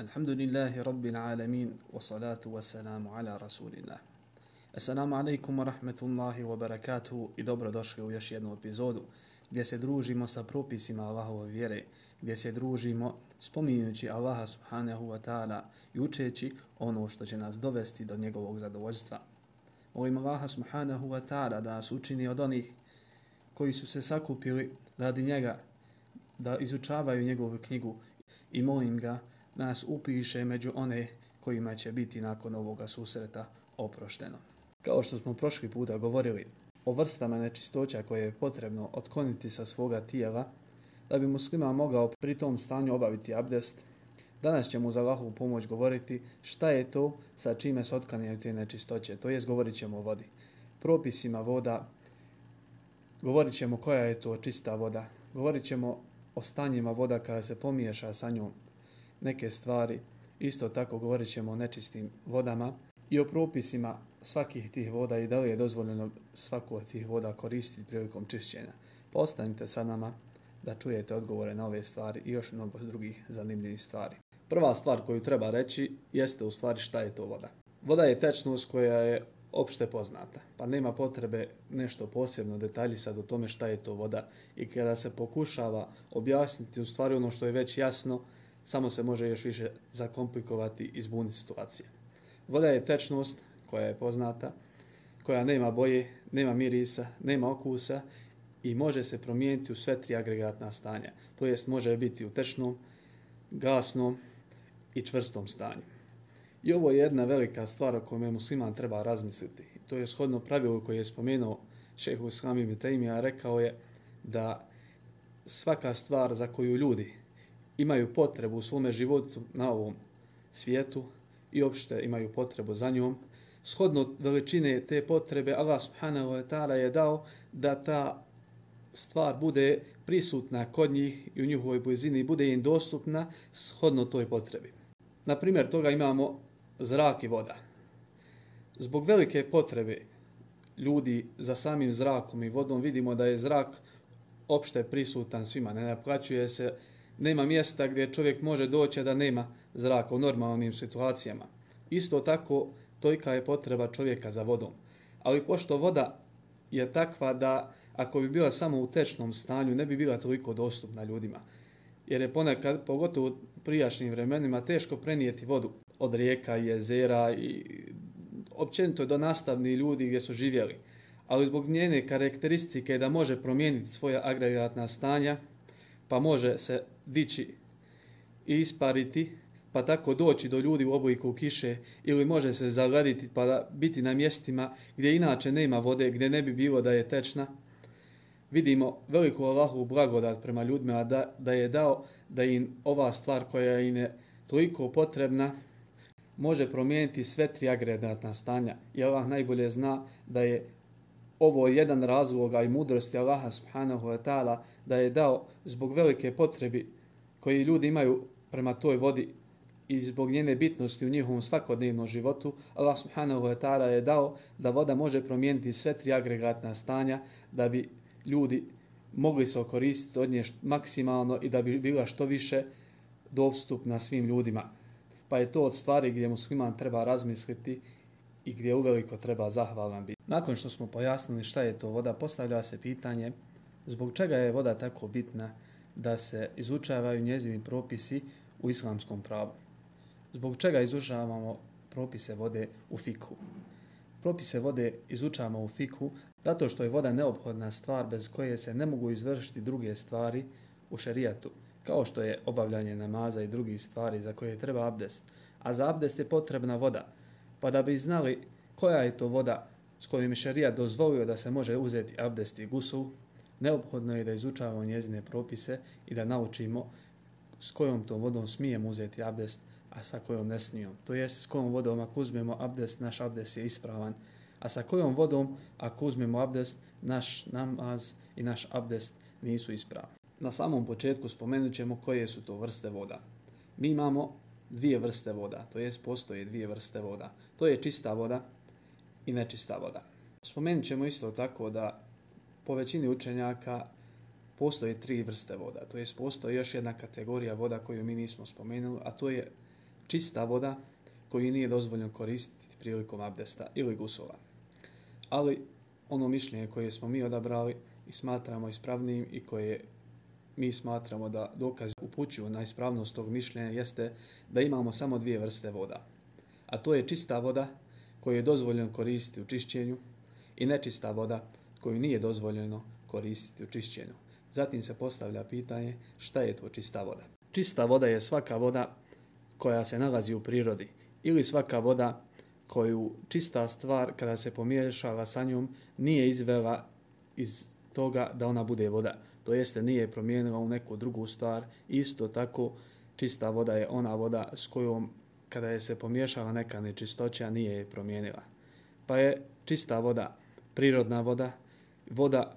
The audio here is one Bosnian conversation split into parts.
الحمد لله رب العالمين والصلاة والسلام على رسول الله Assalamu alaikum wa rahmetullahi wa barakatuhu i dobrodošli u još jednu epizodu gdje se družimo sa propisima Allahove vjere, gdje se družimo spominjući Allaha subhanahu wa ta'ala i učeći ono što će nas dovesti do njegovog zadovoljstva. Molim Allaha subhanahu wa ta'ala da nas učini od onih koji su se sakupili radi njega da izučavaju njegovu knjigu i molim ga da nas upiše među one kojima će biti nakon ovoga susreta oprošteno. Kao što smo prošli puta govorili o vrstama nečistoća koje je potrebno otkloniti sa svoga tijela, da bi muslima mogao pri tom stanju obaviti abdest, danas ćemo za Allahovu pomoć govoriti šta je to sa čime se otklanjaju te nečistoće, to jest govorit ćemo o vodi. Propisima voda, govorit ćemo koja je to čista voda, govorit ćemo o stanjima voda kada se pomiješa sa njom neke stvari, isto tako govorit ćemo o nečistim vodama i o propisima svakih tih voda i da li je dozvoljeno svaku od tih voda koristiti prilikom čišćenja. Postanite sa nama da čujete odgovore na ove stvari i još mnogo drugih zanimljivih stvari. Prva stvar koju treba reći jeste u stvari šta je to voda. Voda je tečnost koja je opšte poznata, pa nema potrebe nešto posebno detaljisati o tome šta je to voda i kada se pokušava objasniti u stvari ono što je već jasno, samo se može još više zakomplikovati i zbuniti situacija. Voda je tečnost koja je poznata, koja nema boje, nema mirisa, nema okusa i može se promijeniti u sve tri agregatna stanja. To jest može biti u tečnom, gasnom i čvrstom stanju. I ovo je jedna velika stvar o kojoj musliman treba razmisliti. To je shodno pravilo koje je spomenuo šehu Islami Bitaimija, rekao je da svaka stvar za koju ljudi imaju potrebu u svome životu na ovom svijetu i opšte imaju potrebu za njom, shodno veličine te potrebe, Allah subhanahu wa ta'ala je dao da ta stvar bude prisutna kod njih i u njihovoj blizini bude im dostupna shodno toj potrebi. Na primjer, toga imamo zrak i voda. Zbog velike potrebe ljudi za samim zrakom i vodom vidimo da je zrak opšte prisutan svima. Ne naplaćuje se, nema mjesta gdje čovjek može doći da nema zraka u normalnim situacijama. Isto tako, tojka je potreba čovjeka za vodom. Ali pošto voda je takva da ako bi bila samo u tečnom stanju, ne bi bila toliko dostupna ljudima. Jer je ponekad, pogotovo u prijašnjim vremenima, teško prenijeti vodu od rijeka i jezera i općenito do nastavni ljudi gdje su živjeli. Ali zbog njene karakteristike da može promijeniti svoja agregatna stanja, pa može se dići i ispariti, pa tako doći do ljudi u obliku kiše ili može se zagladiti pa da biti na mjestima gdje inače nema vode, gdje ne bi bilo da je tečna. Vidimo veliku Allahu blagodat prema ljudima da, da je dao da im ova stvar koja im je toliko potrebna može promijeniti sve tri agregatna stanja. I Allah najbolje zna da je ovo jedan razloga i mudrosti Allaha subhanahu wa ta'ala da je dao zbog velike potrebi koje ljudi imaju prema toj vodi i zbog njene bitnosti u njihovom svakodnevnom životu, Allah subhanahu wa ta'ala je dao da voda može promijeniti sve tri agregatna stanja da bi ljudi mogli se okoristiti od nje maksimalno i da bi bila što više dostupna svim ljudima. Pa je to od stvari gdje musliman treba razmisliti i gdje uveliko treba zahvalan biti. Nakon što smo pojasnili šta je to voda, postavlja se pitanje zbog čega je voda tako bitna da se izučavaju njezini propisi u islamskom pravu. Zbog čega izučavamo propise vode u fiku? Propise vode izučavamo u fiku zato što je voda neophodna stvar bez koje se ne mogu izvršiti druge stvari u šerijatu, kao što je obavljanje namaza i drugih stvari za koje treba abdest. A za abdest je potrebna voda, pa da bi znali koja je to voda s kojom je šarija dozvolio da se može uzeti abdest i gusul, neophodno je da izučavamo njezine propise i da naučimo s kojom tom vodom smijemo uzeti abdest, a sa kojom ne smijemo. To jest s kojom vodom ako uzmemo abdest, naš abdest je ispravan, a sa kojom vodom ako uzmemo abdest, naš namaz i naš abdest nisu ispravni. Na samom početku spomenut ćemo koje su to vrste voda. Mi imamo dvije vrste voda, to jest postoje dvije vrste voda. To je čista voda i nečista voda. Spomenut ćemo isto tako da po većini učenjaka postoje tri vrste voda. To jest postoji još jedna kategorija voda koju mi nismo spomenuli, a to je čista voda koju nije dozvoljeno koristiti prilikom abdesta ili gusova. Ali ono mišljenje koje smo mi odabrali i smatramo ispravnim i koje mi smatramo da dokaz upućuju na ispravnost tog mišljenja jeste da imamo samo dvije vrste voda. A to je čista voda koju je dozvoljeno koristiti u čišćenju i nečista voda koju nije dozvoljeno koristiti u čišćenju. Zatim se postavlja pitanje šta je to čista voda. Čista voda je svaka voda koja se nalazi u prirodi ili svaka voda koju čista stvar kada se pomiješava sa njom nije izvela iz toga da ona bude voda. To jeste nije promijenila u neku drugu stvar. Isto tako čista voda je ona voda s kojom kada je se pomiješala neka nečistoća nije je promijenila. Pa je čista voda prirodna voda, voda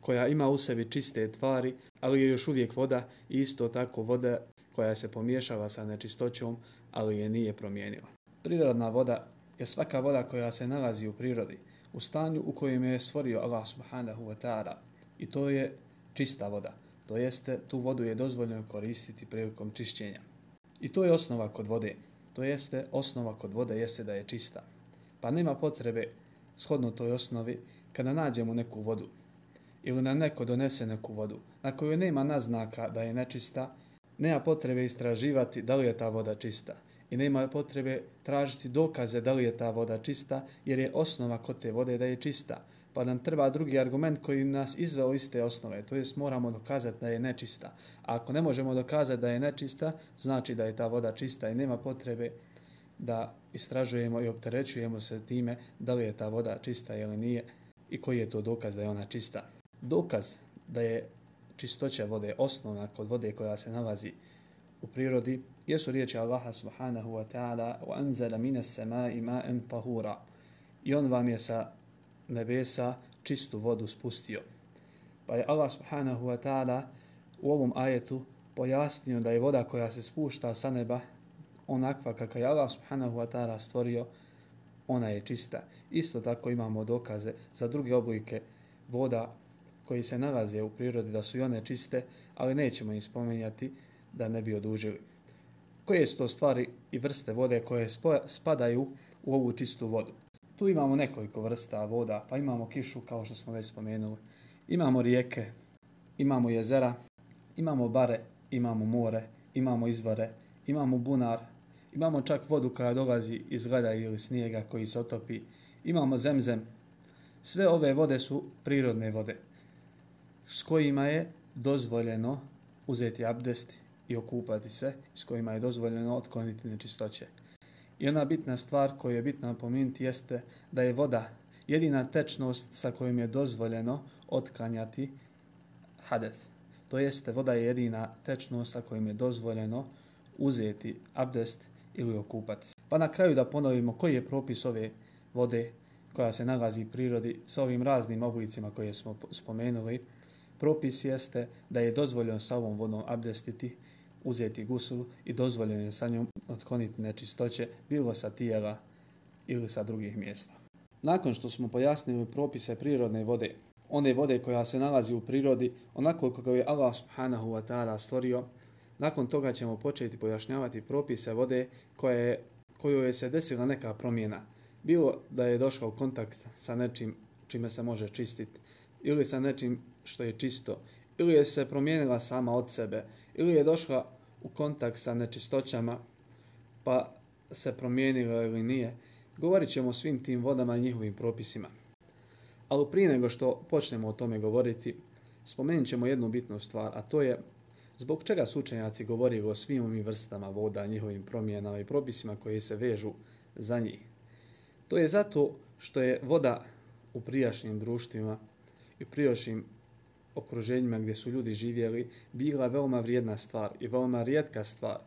koja ima u sebi čiste tvari, ali je još uvijek voda isto tako voda koja se pomiješala sa nečistoćom, ali je nije promijenila. Prirodna voda je svaka voda koja se nalazi u prirodi, u stanju u kojem je stvorio Allah subhanahu wa ta'ala. I to je čista voda. To jeste, tu vodu je dozvoljeno koristiti prilikom čišćenja. I to je osnova kod vode. To jeste, osnova kod vode jeste da je čista. Pa nema potrebe, shodno toj osnovi, kada nađemo neku vodu ili na neko donese neku vodu, na koju nema naznaka da je nečista, nema potrebe istraživati da li je ta voda čista i nema potrebe tražiti dokaze da li je ta voda čista, jer je osnova kod te vode da je čista. Pa nam treba drugi argument koji nas izveo iz te osnove, to jest moramo dokazati da je nečista. A ako ne možemo dokazati da je nečista, znači da je ta voda čista i nema potrebe da istražujemo i opterećujemo se time da li je ta voda čista ili nije i koji je to dokaz da je ona čista. Dokaz da je čistoća vode osnovna kod vode koja se nalazi u prirodi jesu riječi Allaha subhanahu wa ta'ala وَأَنْزَلَ مِنَ السَّمَاءِ samai ma'an tahura i on vam je sa nebesa čistu vodu spustio. Pa je Allah subhanahu wa ta'ala u ovom ajetu pojasnio da je voda koja se spušta sa neba onakva kakva je Allah subhanahu wa ta'ala stvorio, ona je čista. Isto tako imamo dokaze za druge oblike voda koji se nalaze u prirodi da su i one čiste, ali nećemo ih spomenjati da ne bi odužili. Koje su to stvari i vrste vode koje spadaju u ovu čistu vodu? Tu imamo nekoliko vrsta voda, pa imamo kišu kao što smo već spomenuli. Imamo rijeke, imamo jezera, imamo bare, imamo more, imamo izvore, imamo bunar, imamo čak vodu koja dolazi iz gleda ili snijega koji se otopi, imamo zemzem. Sve ove vode su prirodne vode s kojima je dozvoljeno uzeti abdest i okupati se, s kojima je dozvoljeno otkloniti nečistoće. I ona bitna stvar koju je bitno napomenuti jeste da je voda jedina tečnost sa kojom je dozvoljeno otkanjati hadeth. To jeste, voda je jedina tečnost sa kojom je dozvoljeno uzeti abdest ili okupati se. Pa na kraju da ponovimo koji je propis ove vode koja se nalazi u prirodi sa ovim raznim oblicima koje smo spomenuli. Propis jeste da je dozvoljeno sa ovom vodom abdestiti, uzeti gusul i dozvoljeno je sa njom otkloniti nečistoće bilo sa tijela ili sa drugih mjesta. Nakon što smo pojasnili propise prirodne vode, one vode koja se nalazi u prirodi, onako kako je Allah subhanahu wa ta'ala stvorio, nakon toga ćemo početi pojašnjavati propise vode koje, kojoj je se desila neka promjena. Bilo da je došao u kontakt sa nečim čime se može čistiti ili sa nečim što je čisto, ili je se promijenila sama od sebe, ili je došla u kontakt sa nečistoćama, pa se promijenilo ili nije, govorit ćemo o svim tim vodama i njihovim propisima. Ali prije nego što počnemo o tome govoriti, spomenut ćemo jednu bitnu stvar, a to je zbog čega su učenjaci govorili o svim ovim vrstama voda, njihovim promjenama i propisima koji se vežu za njih. To je zato što je voda u prijašnjim društvima i prijašnjim okruženjima gdje su ljudi živjeli bila veoma vrijedna stvar i veoma rijetka stvar,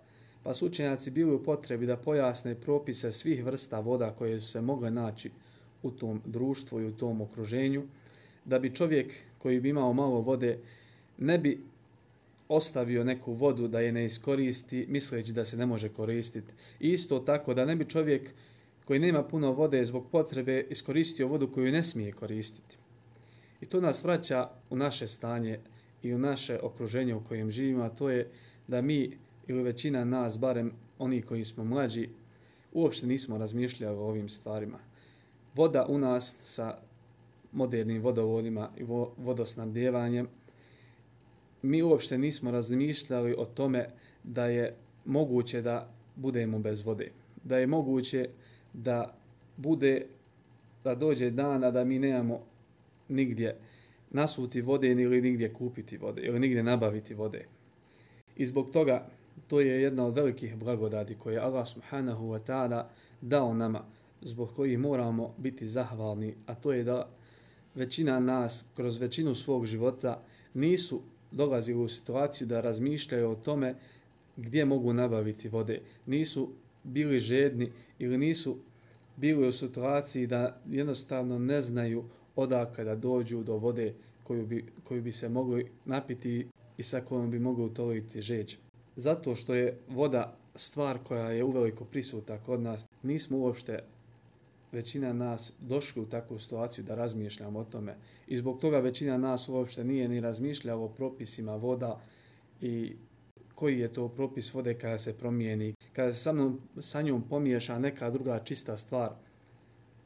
pa su učenjaci bili u potrebi da pojasne propise svih vrsta voda koje su se mogle naći u tom društvu i u tom okruženju, da bi čovjek koji bi imao malo vode ne bi ostavio neku vodu da je ne iskoristi misleći da se ne može koristiti. Isto tako da ne bi čovjek koji nema puno vode zbog potrebe iskoristio vodu koju ne smije koristiti. I to nas vraća u naše stanje i u naše okruženje u kojem živimo, a to je da mi ili većina nas barem oni koji smo mlađi, uopšte nismo razmišljali o ovim stvarima. Voda u nas sa modernim vodovodima i vodosnabdjevanjem, mi uopšte nismo razmišljali o tome da je moguće da budemo bez vode. Da je moguće da bude da dođe dan da mi nemamo nigdje nasuti vode ili nigdje kupiti vode ili nigdje nabaviti vode. I zbog toga to je jedna od velikih blagodati koje Allah subhanahu wa ta'ala dao nama zbog kojih moramo biti zahvalni, a to je da većina nas kroz većinu svog života nisu dolazili u situaciju da razmišljaju o tome gdje mogu nabaviti vode. Nisu bili žedni ili nisu bili u situaciji da jednostavno ne znaju odaka da dođu do vode koju bi, koju bi se mogli napiti i sa kojom bi mogli utoliti žeđ. Zato što je voda stvar koja je uveliko prisuta kod nas, nismo uopšte većina nas došli u takvu situaciju da razmišljamo o tome. I zbog toga većina nas uopšte nije ni razmišljala o propisima voda i koji je to propis vode kada se promijeni, kada se sa, mnom, sa njom pomiješa neka druga čista stvar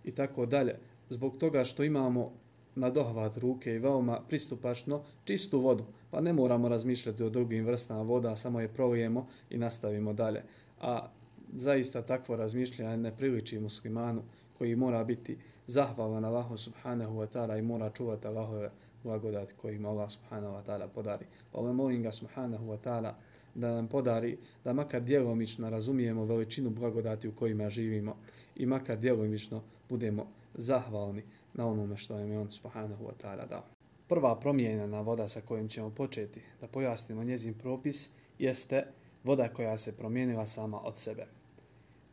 i tako dalje. Zbog toga što imamo na dohvat ruke i veoma pristupačno čistu vodu, pa ne moramo razmišljati o drugim vrstama voda, samo je prolijemo i nastavimo dalje. A zaista takvo razmišljanje ne priliči muslimanu koji mora biti zahvalan Allahu subhanahu wa ta'ala i mora čuvati Allahove blagodati koji ima Allah subhanahu wa ta'ala podari. Pa molim ga subhanahu wa ta'ala da nam podari da makar djelomično razumijemo veličinu blagodati u kojima živimo i makar djelomično budemo zahvalni na onome što je on subhanahu wa ta'ala dao. Prva promijenjena voda sa kojom ćemo početi da pojasnimo njezin propis jeste voda koja se promijenila sama od sebe.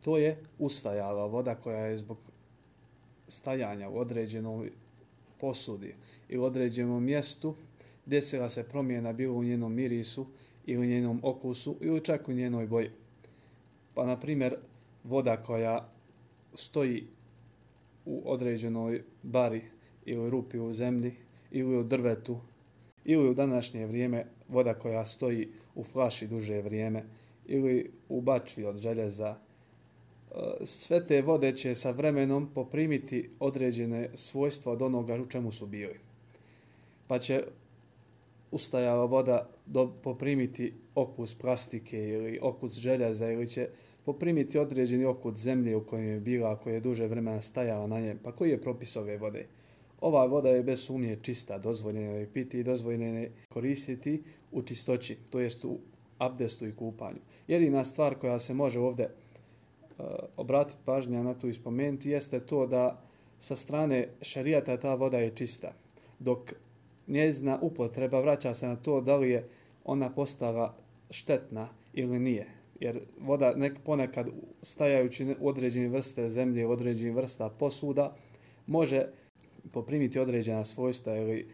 To je ustajala voda koja je zbog stajanja u određenom posudi ili određenom mjestu desila se promjena bilo u njenom mirisu ili u njenom okusu ili čak u njenoj boji. Pa, na primjer, voda koja stoji u određenoj bari ili rupi u zemlji ili u drvetu ili u današnje vrijeme voda koja stoji u flaši duže vrijeme ili u bačvi od željeza. E, sve te vode će sa vremenom poprimiti određene svojstva od onoga u čemu su bili. Pa će ustajala voda do, poprimiti okus plastike ili okus željeza ili će poprimiti određeni okus zemlje u kojem je bila, koja je duže vremena stajala na njem. Pa koji je propis ove vode? Ova voda je bez sumnje čista, dozvoljena je piti i dozvoljena je koristiti u čistoći, to jest u abdestu i kupanju. Jedina stvar koja se može ovdje e, uh, obratiti pažnja na tu ispomenuti jeste to da sa strane šarijata ta voda je čista, dok njezna upotreba vraća se na to da li je ona postala štetna ili nije. Jer voda nek ponekad stajajući u određene vrste zemlje, u određene vrsta posuda, može poprimiti određena svojstva ili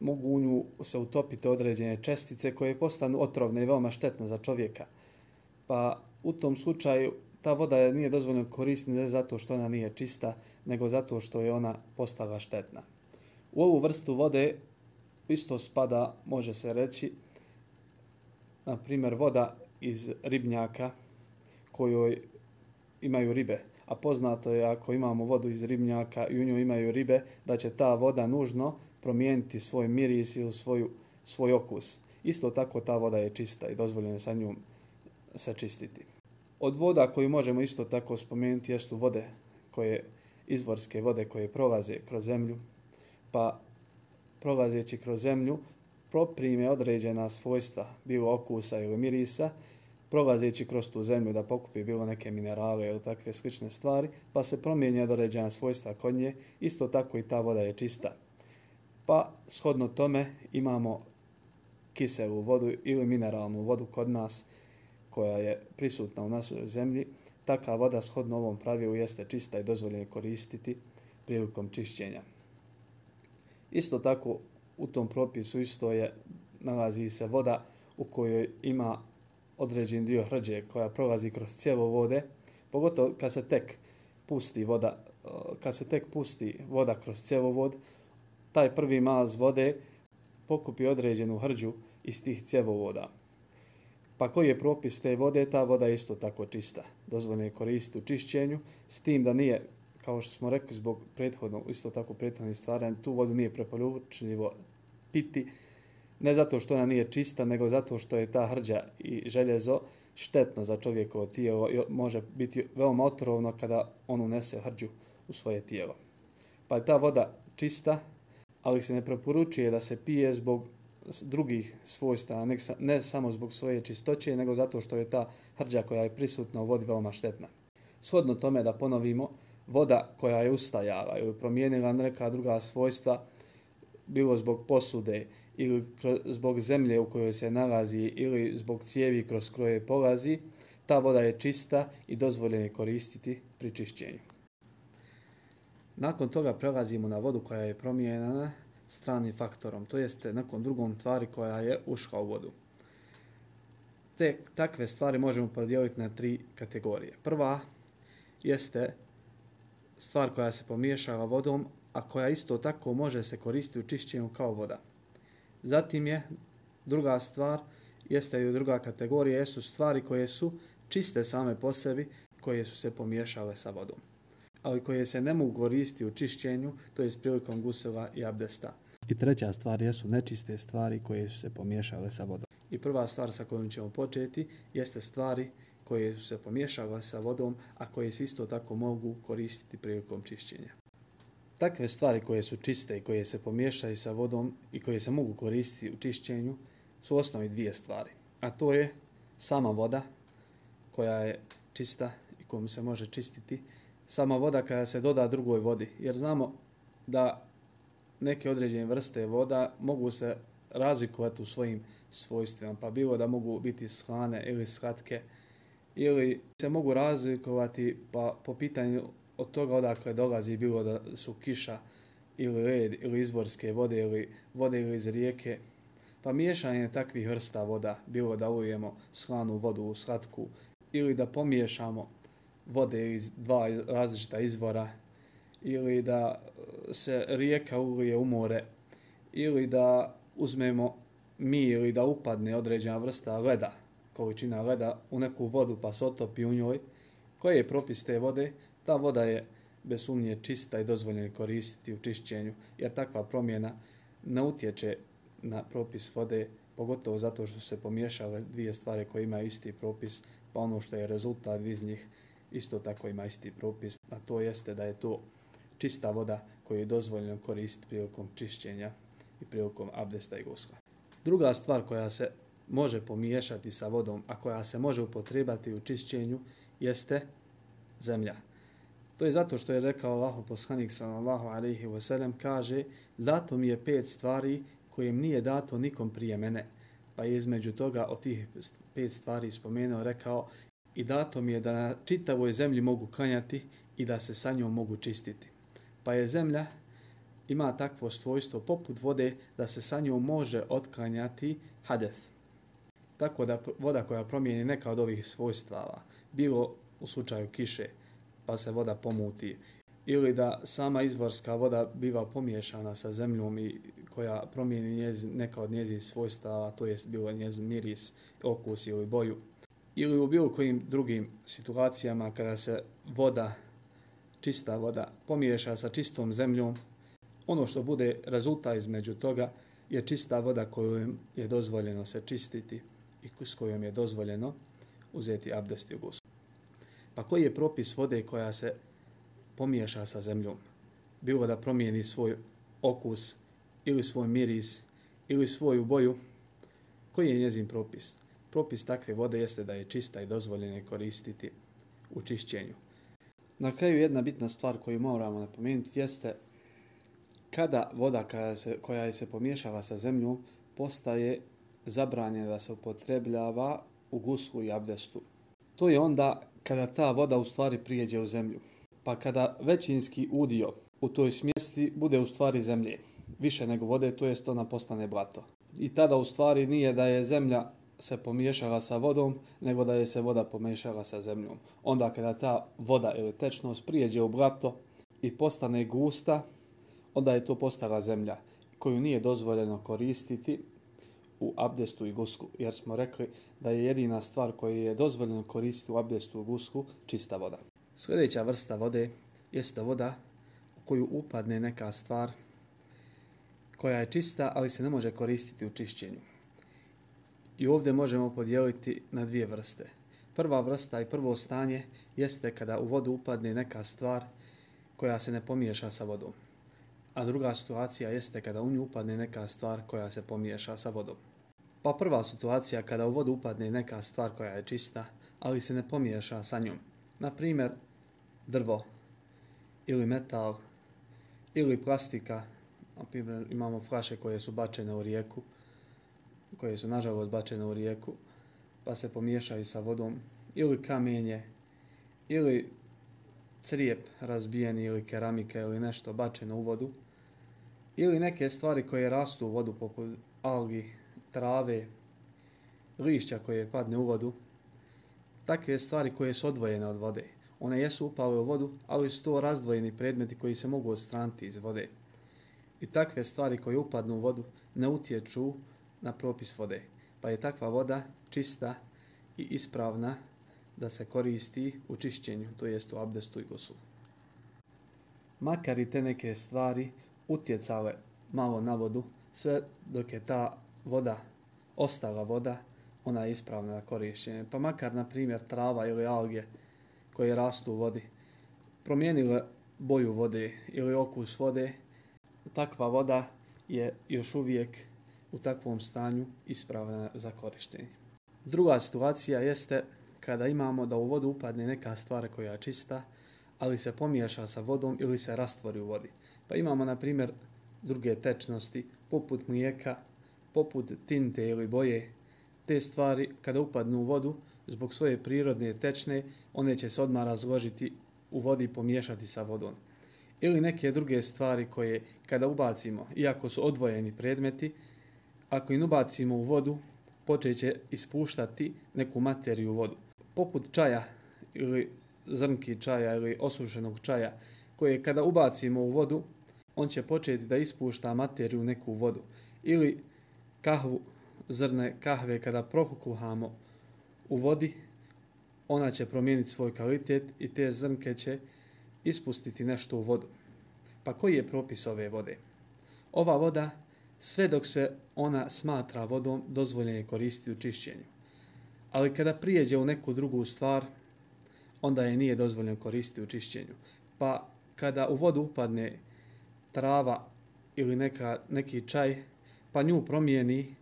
mogu u nju se utopiti određene čestice koje postanu otrovne i veoma štetne za čovjeka. Pa u tom slučaju ta voda nije dozvoljena koristiti ne zato što ona nije čista, nego zato što je ona postala štetna. U ovu vrstu vode isto spada, može se reći, na primjer, voda iz ribnjaka kojoj imaju ribe. A poznato je ako imamo vodu iz ribnjaka i u njoj imaju ribe, da će ta voda nužno promijeniti svoj miris ili svoju, svoj okus. Isto tako ta voda je čista i dozvoljeno sa njom se čistiti. Od voda koju možemo isto tako spomenuti jesu vode koje izvorske vode koje prolaze kroz zemlju, pa prolazeći kroz zemlju, proprime određena svojstva, bilo okusa ili mirisa, prolazeći kroz tu zemlju da pokupi bilo neke minerale ili takve slične stvari, pa se promijenja određena svojstva kod nje, isto tako i ta voda je čista. Pa, shodno tome, imamo kiselu vodu ili mineralnu vodu kod nas, koja je prisutna u našoj zemlji, taka voda shodno ovom pravilu jeste čista i dozvoljena koristiti prilikom čišćenja. Isto tako u tom propisu isto je nalazi se voda u kojoj ima određen dio hrđe koja prolazi kroz cijevo vode, pogotovo kad se tek pusti voda, kad se tek pusti voda kroz cijevo vod, taj prvi maz vode pokupi određenu hrđu iz tih cjevovoda. Pa koji je propis te vode? Ta voda je isto tako čista. Dozvoljeno je koristiti u čišćenju, s tim da nije, kao što smo rekli, zbog prethodnog, isto tako prethodnog stvaranja, tu vodu nije preporučljivo piti, ne zato što ona nije čista, nego zato što je ta hrđa i željezo štetno za čovjekovo tijelo i može biti veoma otrovno kada on unese hrđu u svoje tijelo. Pa je ta voda čista, ali se ne preporučuje da se pije zbog drugih svojstva, ne, ne samo zbog svoje čistoće, nego zato što je ta hrđa koja je prisutna u vodi veoma štetna. Shodno tome da ponovimo, voda koja je ustajala ili promijenila neka druga svojstva, bilo zbog posude ili zbog zemlje u kojoj se nalazi ili zbog cijevi kroz koje polazi, ta voda je čista i dozvoljeno je koristiti pri čišćenju. Nakon toga prelazimo na vodu koja je promijenjena stranim faktorom, to jeste nekom drugom tvari koja je ušla u vodu. Te takve stvari možemo podijeliti na tri kategorije. Prva jeste stvar koja se pomiješava vodom, a koja isto tako može se koristiti u čišćenju kao voda. Zatim je druga stvar, jeste i druga kategorija, jesu stvari koje su čiste same po sebi, koje su se pomiješale sa vodom ali koje se ne mogu koristiti u čišćenju, to je s prilikom gusela i abdesta. I treća stvar jesu nečiste stvari koje su se pomiješale sa vodom. I prva stvar sa kojom ćemo početi jeste stvari koje su se pomiješava sa vodom, a koje se isto tako mogu koristiti prilikom čišćenja. Takve stvari koje su čiste i koje se pomiješaju sa vodom i koje se mogu koristiti u čišćenju su osnovi dvije stvari. A to je sama voda koja je čista i kojom se može čistiti sama voda kada se doda drugoj vodi. Jer znamo da neke određene vrste voda mogu se razlikovati u svojim svojstvima. Pa bilo da mogu biti slane ili slatke ili se mogu razlikovati pa po pitanju od toga odakle dolazi bilo da su kiša ili led ili izvorske vode ili vode ili iz rijeke. Pa miješanje takvih vrsta voda, bilo da ulijemo slanu vodu u slatku ili da pomiješamo vode iz dva različita izvora ili da se rijeka ulije u more ili da uzmemo mi ili da upadne određena vrsta leda, količina leda u neku vodu pa se otopi u njoj, koji je propis te vode, ta voda je bez sumnje čista i dozvoljena koristiti u čišćenju, jer takva promjena ne utječe na propis vode, pogotovo zato što se pomiješale dvije stvari koje imaju isti propis, pa ono što je rezultat iz njih isto tako ima isti propis, a to jeste da je to čista voda koju je dozvoljeno koristiti prilikom čišćenja i prilikom abdesta i gusla. Druga stvar koja se može pomiješati sa vodom, a koja se može upotrebati u čišćenju, jeste zemlja. To je zato što je rekao Allahu poslanik sallallahu alejhi ve sellem kaže: "Dato mi je pet stvari koje mi nije dato nikom prije mene." Pa je između toga od tih pet stvari spomenuo rekao: i dato mi je da na čitavoj zemlji mogu kanjati i da se sa njom mogu čistiti. Pa je zemlja ima takvo svojstvo poput vode da se sa njom može otkanjati hadeth. Tako da voda koja promijeni neka od ovih svojstava, bilo u slučaju kiše, pa se voda pomuti, ili da sama izvorska voda biva pomiješana sa zemljom i koja promijeni njez, neka od njezih svojstava, to jest bilo njezin miris, okus ili boju, ili u bilo kojim drugim situacijama kada se voda, čista voda, pomiješa sa čistom zemljom, ono što bude rezultat između toga je čista voda koju je dozvoljeno se čistiti i s kojom je dozvoljeno uzeti abdest i gusl. Pa koji je propis vode koja se pomiješa sa zemljom? Bilo da promijeni svoj okus ili svoj miris ili svoju boju, koji je njezin propis? propis takve vode jeste da je čista i dozvoljene koristiti u čišćenju. Na kraju jedna bitna stvar koju moramo napomenuti jeste kada voda koja se, koja se pomiješava sa zemljom postaje zabranjeno da se upotrebljava u guslu i abdestu. To je onda kada ta voda u stvari prijeđe u zemlju. Pa kada većinski udio u toj smjesti bude u stvari zemlje, više nego vode, to jest ona postane blato. I tada u stvari nije da je zemlja se pomiješala sa vodom, nego da je se voda pomiješala sa zemljom. Onda kada ta voda ili tečnost prijeđe u blato i postane gusta, onda je to postala zemlja koju nije dozvoljeno koristiti u abdestu i gusku, jer smo rekli da je jedina stvar koju je dozvoljeno koristiti u abdestu i gusku čista voda. Sljedeća vrsta vode jeste voda u koju upadne neka stvar koja je čista, ali se ne može koristiti u čišćenju. I ovdje možemo podijeliti na dvije vrste. Prva vrsta i prvo stanje jeste kada u vodu upadne neka stvar koja se ne pomiješa sa vodom. A druga situacija jeste kada u nju upadne neka stvar koja se pomiješa sa vodom. Pa prva situacija kada u vodu upadne neka stvar koja je čista, ali se ne pomiješa sa njom. Na primjer, drvo ili metal ili plastika. Na primjer, imamo flaše koje su bačene u rijeku, koje su nažalost bačene u rijeku, pa se pomiješaju sa vodom, ili kamenje, ili crijep razbijeni, ili keramika, ili nešto bačeno u vodu, ili neke stvari koje rastu u vodu, poput algi, trave, lišća koje padne u vodu, takve stvari koje su odvojene od vode. One jesu upale u vodu, ali su to razdvojeni predmeti koji se mogu odstraniti iz vode. I takve stvari koje upadnu u vodu ne utječu na propis vode. Pa je takva voda čista i ispravna da se koristi u čišćenju, to jest u abdestu i gosulu. Makar i te neke stvari utjecale malo na vodu, sve dok je ta voda ostala voda, ona je ispravna na korišćenje. Pa makar, na primjer, trava ili alge koje rastu u vodi, promijenile boju vode ili okus vode, takva voda je još uvijek u takvom stanju ispravna za korištenje. Druga situacija jeste kada imamo da u vodu upadne neka stvar koja je čista, ali se pomiješa sa vodom ili se rastvori u vodi. Pa imamo, na primjer, druge tečnosti, poput mlijeka, poput tinte ili boje. Te stvari, kada upadnu u vodu, zbog svoje prirodne tečne, one će se odmah razložiti u vodi i pomiješati sa vodom. Ili neke druge stvari koje, kada ubacimo, iako su odvojeni predmeti, ako ih ubacimo u vodu, počeće ispuštati neku materiju u vodu. Poput čaja ili zrnki čaja ili osušenog čaja, koje kada ubacimo u vodu, on će početi da ispušta materiju u neku vodu. Ili kahvu, zrne kahve kada prokuhamo u vodi, ona će promijeniti svoj kvalitet i te zrnke će ispustiti nešto u vodu. Pa koji je propis ove vode? Ova voda sve dok se ona smatra vodom, dozvoljen je koristiti u čišćenju. Ali kada prijeđe u neku drugu stvar, onda je nije dozvoljeno koristiti u čišćenju. Pa kada u vodu upadne trava ili neka, neki čaj, pa nju promijeni,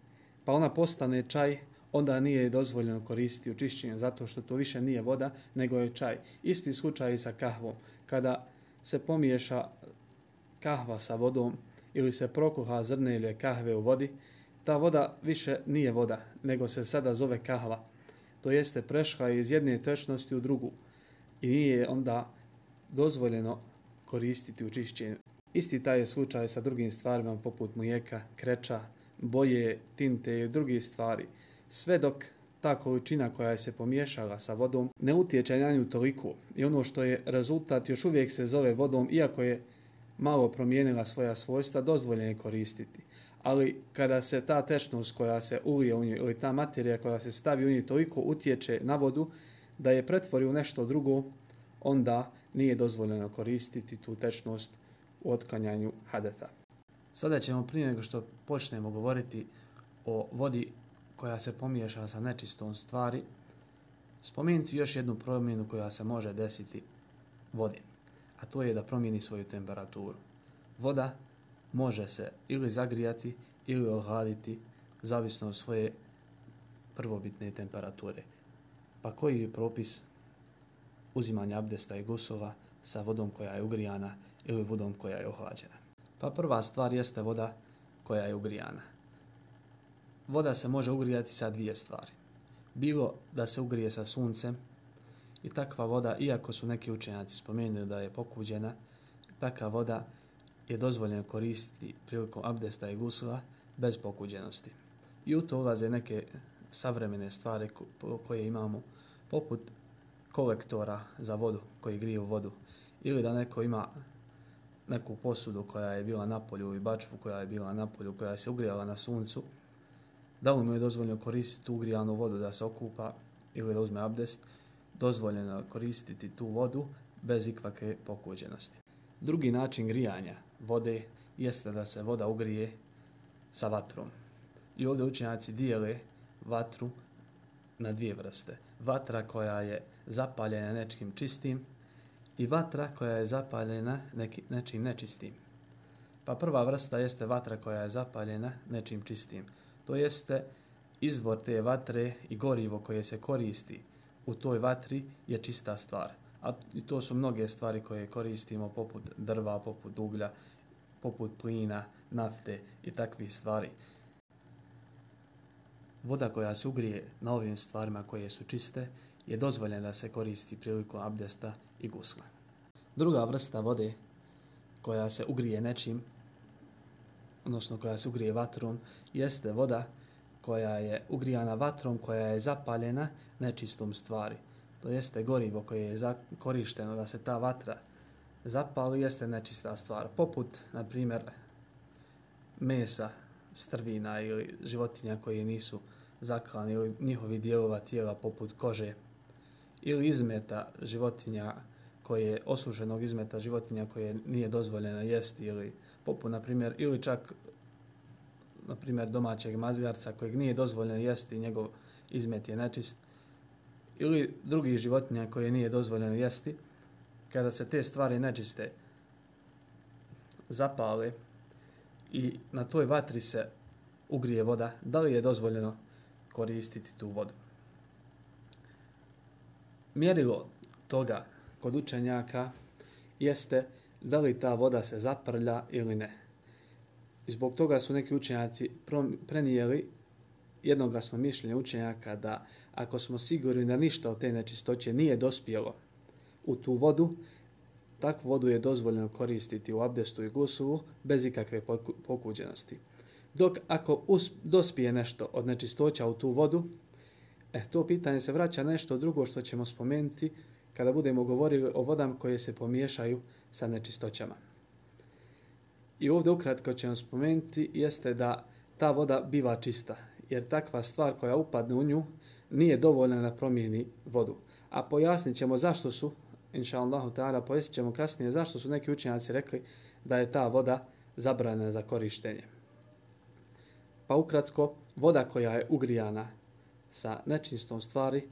pa ona postane čaj, onda nije dozvoljeno koristiti u čišćenju, zato što to više nije voda, nego je čaj. Isti slučaj i sa kahvom. Kada se pomiješa kahva sa vodom, ili se prokuha zrne ili kahve u vodi, ta voda više nije voda, nego se sada zove kahva. To jeste prešla iz jedne tečnosti u drugu i nije onda dozvoljeno koristiti u čišćenju. Isti taj je slučaj sa drugim stvarima poput mlijeka, kreča, boje, tinte i drugi stvari. Sve dok ta količina koja se pomiješala sa vodom ne utječe na nju toliko i ono što je rezultat još uvijek se zove vodom iako je malo promijenila svoja svojstva, dozvoljeno je koristiti. Ali kada se ta tečnost koja se ulije u nju ili ta materija koja se stavi u nju toliko utječe na vodu da je pretvori u nešto drugo, onda nije dozvoljeno koristiti tu tečnost u otkanjanju hadeta. Sada ćemo prije nego što počnemo govoriti o vodi koja se pomiješa sa nečistom stvari, spomenuti još jednu promjenu koja se može desiti vodi a to je da promijeni svoju temperaturu. Voda može se ili zagrijati ili ohladiti zavisno od svoje prvobitne temperature. Pa koji je propis uzimanja abdesta i gusova sa vodom koja je ugrijana ili vodom koja je ohlađena? Pa prva stvar jeste voda koja je ugrijana. Voda se može ugrijati sa dvije stvari. Bilo da se ugrije sa suncem I takva voda, iako su neki učenjaci spomenuli da je pokuđena, takva voda je dozvoljeno koristiti prilikom abdesta i gusula bez pokuđenosti. I u to ulaze neke savremene stvari koje imamo, poput kolektora za vodu koji grije vodu. Ili da neko ima neku posudu koja je bila na polju i bačvu koja je bila na polju, koja se ugrijala na suncu, Da li mu je dozvoljeno koristiti ugrijanu vodu da se okupa ili da uzme abdest, dozvoljeno koristiti tu vodu bez ikvake pokuđenosti. Drugi način grijanja vode jeste da se voda ugrije sa vatrom. I ovdje učenjaci dijele vatru na dvije vrste. Vatra koja je zapaljena nečim čistim i vatra koja je zapaljena neki, nečim nečistim. Pa prva vrsta jeste vatra koja je zapaljena nečim čistim. To jeste izvor te vatre i gorivo koje se koristi u toj vatri je čista stvar. A i to su mnoge stvari koje koristimo poput drva, poput uglja, poput plina, nafte i takvih stvari. Voda koja se ugrije na ovim stvarima koje su čiste je dozvoljena da se koristi prilikom abdesta i gusla. Druga vrsta vode koja se ugrije nečim, odnosno koja se ugrije vatrom, jeste voda koja je ugrijana vatrom, koja je zapaljena nečistom stvari. To jeste gorivo koje je korišteno da se ta vatra zapali, jeste nečista stvar. Poput, na primjer, mesa, strvina ili životinja koje nisu zaklani ili njihovi dijelova tijela poput kože ili izmeta životinja koje osušenog izmeta životinja koje nije dozvoljeno jesti ili poput na primjer ili čak na primjer domaćeg mazgarca kojeg nije dozvoljeno jesti njegov izmet je nečist ili drugi životinja koje nije dozvoljeno jesti kada se te stvari nečiste zapale i na toj vatri se ugrije voda, da li je dozvoljeno koristiti tu vodu? Mjerilo toga kod učenjaka jeste da li ta voda se zaprlja ili ne. Zbog toga su neki učenjaci prenijeli jednoglasno mišljenje učenjaka da ako smo sigurni da ništa od te nečistoće nije dospjelo u tu vodu, takvu vodu je dozvoljeno koristiti u abdestu i gusulu bez ikakve pokuđenosti. Dok ako usp, dospije nešto od nečistoća u tu vodu, eh, to pitanje se vraća nešto drugo što ćemo spomenuti kada budemo govorili o vodama koje se pomiješaju sa nečistoćama. I ovdje ukratko ćemo spomenuti jeste da ta voda biva čista, jer takva stvar koja upadne u nju nije dovoljna da promijeni vodu. A pojasnit ćemo zašto su, inša Allahu ta'ala, pojasnit ćemo kasnije zašto su neki učenjaci rekli da je ta voda zabrana za korištenje. Pa ukratko, voda koja je ugrijana sa nečistom stvari,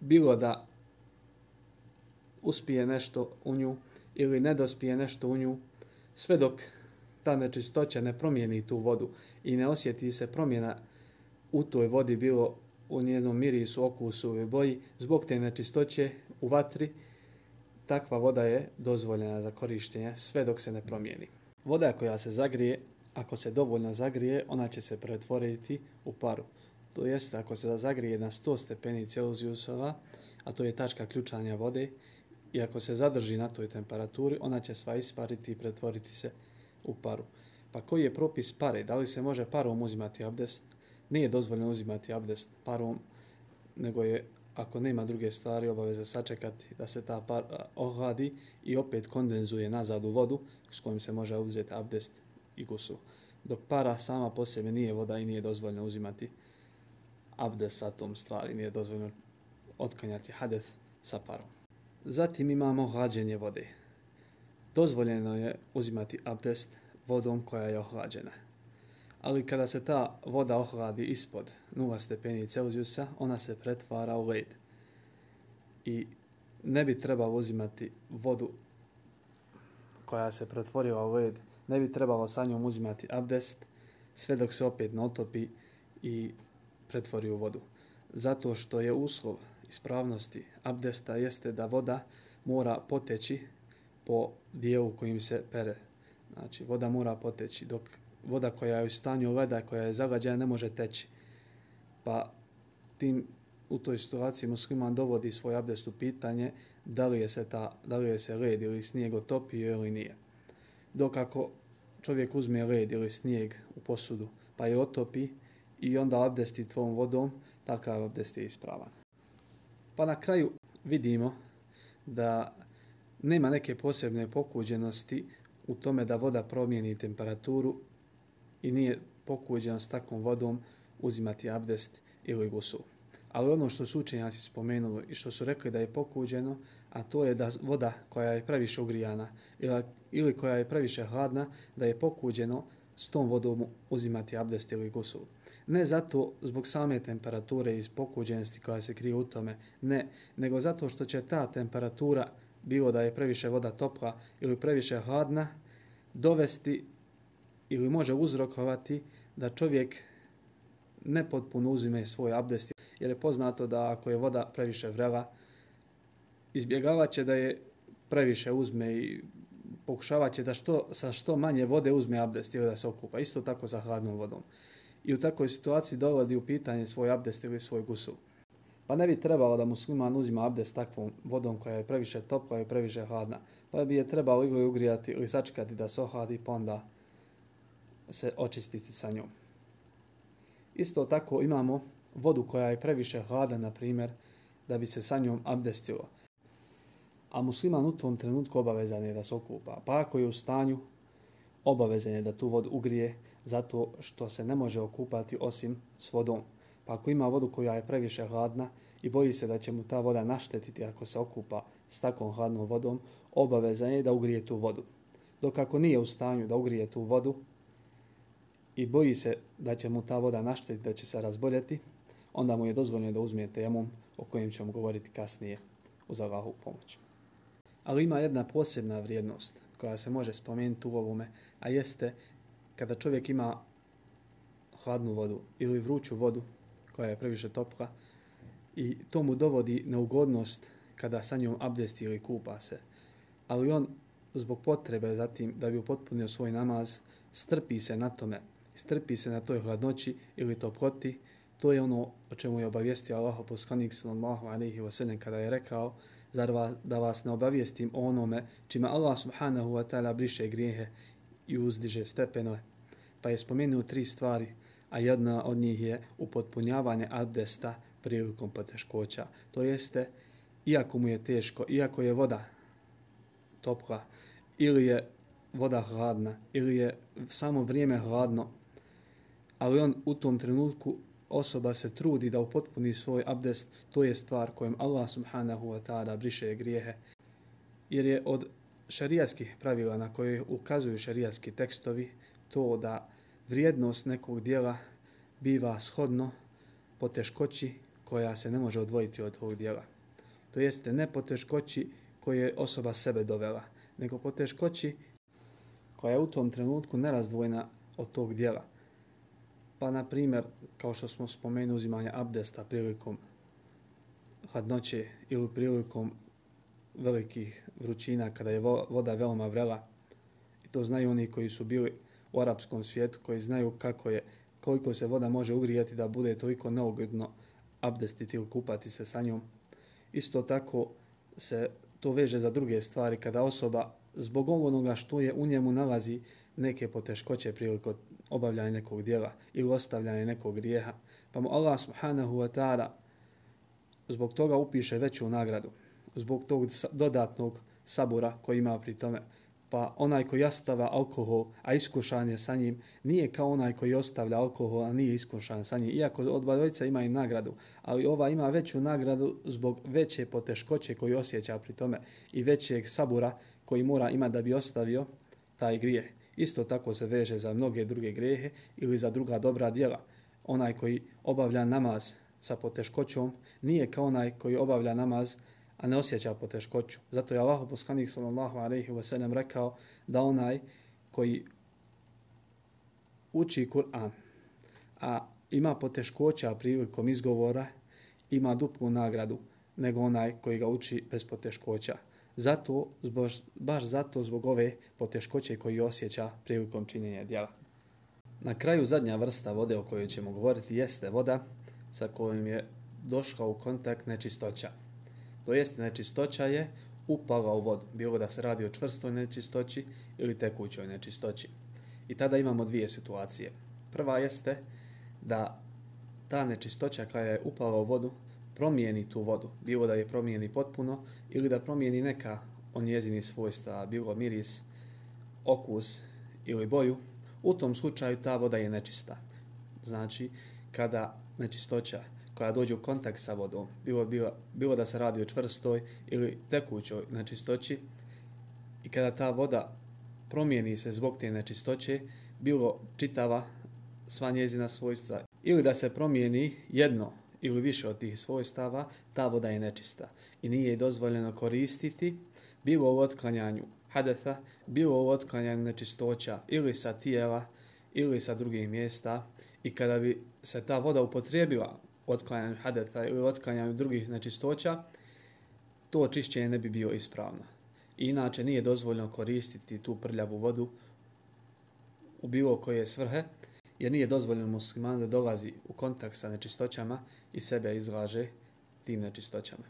bilo da uspije nešto u nju ili ne dospije nešto u nju, sve dok ta nečistoća ne promijeni tu vodu i ne osjeti se promjena u toj vodi bilo u njenom mirisu, okusu ili boji, zbog te nečistoće u vatri, takva voda je dozvoljena za korištenje sve dok se ne promijeni. Voda koja se zagrije, ako se dovoljno zagrije, ona će se pretvoriti u paru. To jest, ako se zagrije na 100 stepeni Celzijusova, a to je tačka ključanja vode, i ako se zadrži na toj temperaturi, ona će sva ispariti i pretvoriti se u paru. Pa koji je propis pare? Da li se može parom uzimati abdest? Nije dozvoljeno uzimati abdest parom, nego je, ako nema druge stvari, obaveza sačekati da se ta par ohladi i opet kondenzuje nazad u vodu s kojim se može uzeti abdest i gusul. Dok para sama po sebi nije voda i nije dozvoljeno uzimati abdest sa tom stvari, nije dozvoljeno otkanjati hadeth sa parom. Zatim imamo hlađenje vode. Dozvoljeno je uzimati abdest vodom koja je ohlađena. Ali kada se ta voda ohladi ispod 0 stepeni Celzijusa, ona se pretvara u led. I ne bi trebalo uzimati vodu koja se pretvorila u led, ne bi trebalo sa njom uzimati abdest sve dok se opet ne otopi i pretvori u vodu. Zato što je uslov ispravnosti abdesta jeste da voda mora poteći po dijelu kojim se pere. Znači, voda mora poteći, dok voda koja je u stanju leda, koja je zagađena, ne može teći. Pa tim u toj situaciji musliman dovodi svoj abdest u pitanje da li je se, ta, da li je se led ili snijeg otopio ili nije. Dok ako čovjek uzme led ili snijeg u posudu pa je otopi i onda abdesti tvom vodom, takav abdest je ispravan. Pa na kraju vidimo da nema neke posebne pokuđenosti u tome da voda promijeni temperaturu i nije pokuđena s takvom vodom uzimati abdest ili gusu. Ali ono što su učenjaci spomenuli i što su rekli da je pokuđeno, a to je da voda koja je previše ugrijana ili koja je previše hladna, da je pokuđeno s tom vodom uzimati abdest ili gusul. Ne zato zbog same temperature i pokuđenosti koja se krije u tome, ne, nego zato što će ta temperatura, bilo da je previše voda topla ili previše hladna, dovesti ili može uzrokovati da čovjek nepotpuno uzime svoj abdest. Jer je poznato da ako je voda previše vrela, izbjegavaće da je previše uzme i pokušavaće da što, sa što manje vode uzme abdest ili da se okupa. Isto tako sa hladnom vodom. I u takvoj situaciji dovodi u pitanje svoj abdest ili svoj gusul. Pa ne bi trebalo da musliman uzima abdest takvom vodom koja je previše topla i previše hladna. Pa bi je trebalo ili ugrijati ili sačekati da se ohladi pa onda se očistiti sa njom. Isto tako imamo vodu koja je previše hladna, na primjer, da bi se sa njom abdestilo. A musliman u tom trenutku obavezan je da se okupa. Pa ako je u stanju, obavezan je da tu vodu ugrije zato što se ne može okupati osim s vodom. Pa ako ima vodu koja je previše hladna i boji se da će mu ta voda naštetiti ako se okupa s takvom hladnom vodom, obavezan je da ugrije tu vodu. Dok ako nije u stanju da ugrije tu vodu, i boji se da će mu ta voda naštetiti, da će se razboljeti, onda mu je dozvoljeno da uzme temom o kojem ćemo govoriti kasnije uz Allahovu pomoć. Ali ima jedna posebna vrijednost koja se može spomenuti u ovome, a jeste kada čovjek ima hladnu vodu ili vruću vodu koja je previše topla i to mu dovodi na ugodnost kada sa njom abdesti ili kupa se. Ali on zbog potrebe zatim da bi upotpunio svoj namaz strpi se na tome strpi se na toj hladnoći ili toploti, to je ono o čemu je obavijestio Allah poslanik sallallahu alejhi ve sellem kada je rekao zar vas, da vas ne obavijestim o onome čime Allah subhanahu wa ta'ala briše grijehe i uzdiže stepenove. Pa je spomenuo tri stvari, a jedna od njih je upotpunjavanje abdesta prilikom poteškoća. To jeste, iako mu je teško, iako je voda topla, ili je voda hladna, ili je samo vrijeme hladno, ali on u tom trenutku osoba se trudi da upotpuni svoj abdest, to je stvar kojom Allah subhanahu wa ta'ala briše grijehe. Jer je od šarijatskih pravila na koje ukazuju šarijatski tekstovi to da vrijednost nekog dijela biva shodno po teškoći koja se ne može odvojiti od tog dijela. To jeste ne po teškoći koje je osoba sebe dovela, nego po teškoći koja je u tom trenutku nerazdvojna od tog dijela. Pa, na primjer, kao što smo spomenuli, uzimanje abdesta prilikom hladnoće ili prilikom velikih vrućina kada je voda veoma vrela. I to znaju oni koji su bili u arapskom svijetu, koji znaju kako je, koliko se voda može ugrijati da bude toliko neugodno abdestiti ili kupati se sa njom. Isto tako se to veže za druge stvari kada osoba zbog onoga što je u njemu nalazi neke poteškoće prilikom obavljanje nekog dijela ili ostavljanje nekog grijeha, pa mu Allah subhanahu wa ta'ala zbog toga upiše veću nagradu, zbog tog dodatnog sabura koji ima pri tome, pa onaj koji ostava alkohol, a iskušan je sa njim, nije kao onaj koji ostavlja alkohol, a nije iskušan sa njim. Iako od dvojica ima i nagradu, ali ova ima veću nagradu zbog veće poteškoće koju osjeća pri tome i većeg sabura koji mora ima da bi ostavio taj grijeh. Isto tako se veže za mnoge druge grehe ili za druga dobra djela. Onaj koji obavlja namaz sa poteškoćom nije kao onaj koji obavlja namaz a ne osjeća poteškoću. Zato je Allah poslanik sallallahu alejhi ve sellem rekao da onaj koji uči Kur'an a ima poteškoća prilikom izgovora ima duplu nagradu nego onaj koji ga uči bez poteškoća. Zato, zbog, baš zato zbog ove poteškoće koji osjeća prilikom činjenja djela. Na kraju zadnja vrsta vode o kojoj ćemo govoriti jeste voda sa kojom je došla u kontakt nečistoća. To jeste nečistoća je upala u vodu, bilo da se radi o čvrstoj nečistoći ili tekućoj nečistoći. I tada imamo dvije situacije. Prva jeste da ta nečistoća koja je upala u vodu promijeni tu vodu, bilo da je promijeni potpuno ili da promijeni neka od njezini svojstva, bilo miris, okus ili boju, u tom slučaju ta voda je nečista. Znači, kada nečistoća koja dođe u kontakt sa vodom, bilo, bilo, bilo da se radi o čvrstoj ili tekućoj nečistoći, i kada ta voda promijeni se zbog te nečistoće, bilo čitava sva njezina svojstva, ili da se promijeni jedno ili više od tih svojstava, ta voda je nečista i nije dozvoljeno koristiti bilo u otklanjanju hadetha, bilo u otklanjanju nečistoća ili sa tijela ili sa drugih mjesta i kada bi se ta voda upotrijebila u otklanjanju hadetha ili u otklanjanju drugih nečistoća, to očišćenje ne bi bio ispravno. Inače nije dozvoljeno koristiti tu prljavu vodu u bilo koje svrhe, jer nije dozvoljeno musliman da dolazi u kontakt sa nečistoćama i sebe izlaže tim nečistoćama.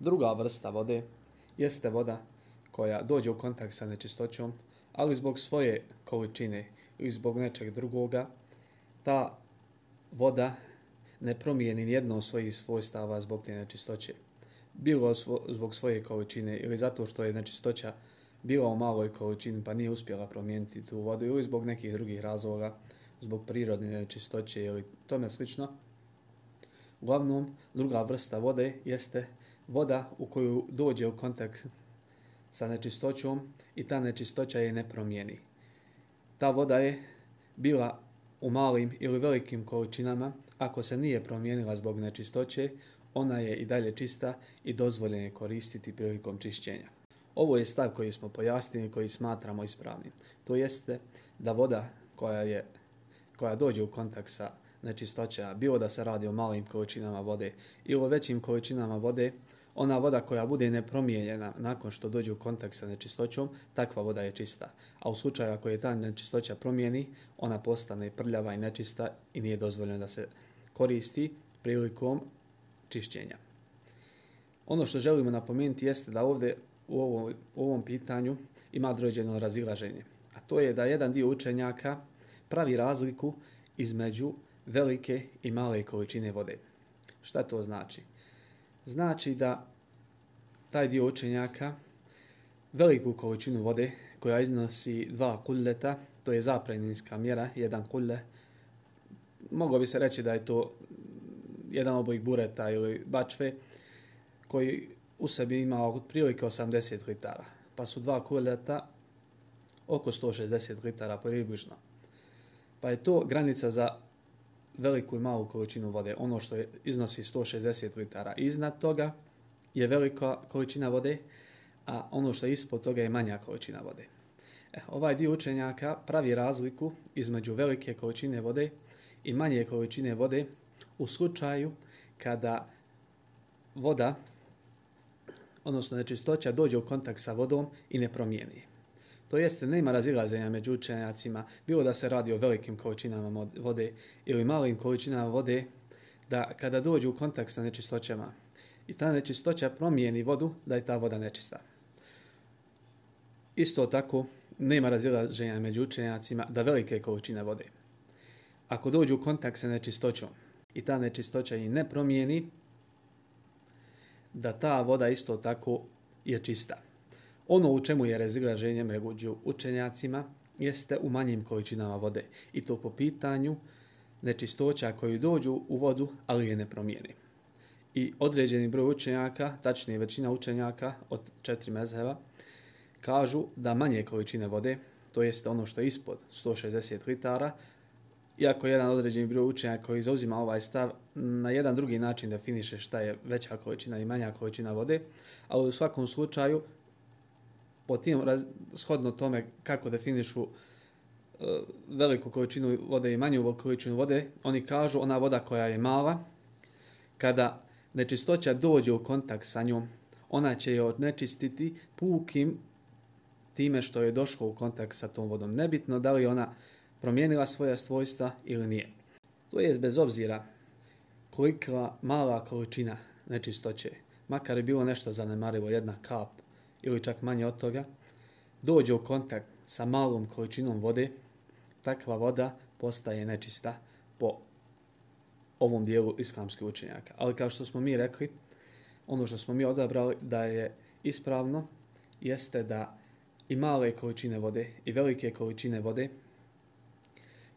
Druga vrsta vode jeste voda koja dođe u kontakt sa nečistoćom, ali zbog svoje količine i zbog nečeg drugoga, ta voda ne promijeni nijedno od svojih svojstava zbog te nečistoće. Bilo zbog svoje količine ili zato što je nečistoća bila u maloj količini pa nije uspjela promijeniti tu vodu ili zbog nekih drugih razloga, zbog prirodne čistoće ili tome slično. Uglavnom, druga vrsta vode jeste voda u koju dođe u kontakt sa nečistoćom i ta nečistoća je ne promijeni. Ta voda je bila u malim ili velikim količinama, ako se nije promijenila zbog nečistoće, ona je i dalje čista i dozvoljeno je koristiti prilikom čišćenja. Ovo je stav koji smo pojasnili i koji smatramo ispravnim. To jeste da voda koja, je, koja dođe u kontakt sa nečistoća, bilo da se radi o malim količinama vode ili o većim količinama vode, ona voda koja bude nepromijenjena nakon što dođe u kontakt sa nečistoćom, takva voda je čista. A u slučaju ako je ta nečistoća promijeni, ona postane prljava i nečista i nije dozvoljeno da se koristi prilikom čišćenja. Ono što želimo napomenuti jeste da ovdje u ovom, u ovom pitanju ima određeno razilaženje. A to je da jedan dio učenjaka pravi razliku između velike i male količine vode. Šta to znači? Znači da taj dio učenjaka veliku količinu vode koja iznosi dva kulleta, to je zapreninska mjera, jedan kulle, moglo bi se reći da je to jedan oblik bureta ili bačve, koji u sebi ima otprilike 80 litara. Pa su dva kuleta oko 160 litara približno. Pa je to granica za veliku i malu količinu vode. Ono što je, iznosi 160 litara iznad toga je velika količina vode, a ono što je ispod toga je manja količina vode. E, ovaj dio učenjaka pravi razliku između velike količine vode i manje količine vode u slučaju kada voda odnosno nečistoća, dođe u kontakt sa vodom i ne promijeni. To jeste, nema razilazenja među učenjacima, bilo da se radi o velikim količinama vode ili malim količinama vode, da kada dođu u kontakt sa nečistoćama i ta nečistoća promijeni vodu, da je ta voda nečista. Isto tako, nema razilaženja među učenjacima da velike količine vode. Ako dođu u kontakt sa nečistoćom i ta nečistoća i ne promijeni, da ta voda isto tako je čista. Ono u čemu je razilaženje među učenjacima jeste u manjim količinama vode i to po pitanju nečistoća koji dođu u vodu, ali je ne promijeni. I određeni broj učenjaka, tačnije većina učenjaka od četiri mezheva, kažu da manje količine vode, to jeste ono što je ispod 160 litara, iako jedan određeni broj učenja koji zauzima ovaj stav na jedan drugi način definiše šta je veća količina i manja količina vode, ali u svakom slučaju po tim shodno tome kako definišu e, veliku količinu vode i manju količinu vode, oni kažu ona voda koja je mala, kada nečistoća dođe u kontakt sa njom, ona će je odnečistiti pukim time što je došlo u kontakt sa tom vodom. Nebitno da li ona promijenila svoja svojstva ili nije. To je bez obzira kolika mala količina nečistoće, makar je bilo nešto zanemarivo, jedna kap ili čak manje od toga, dođe u kontakt sa malom količinom vode, takva voda postaje nečista po ovom dijelu islamskih učenjaka. Ali kao što smo mi rekli, ono što smo mi odabrali da je ispravno, jeste da i male količine vode i velike količine vode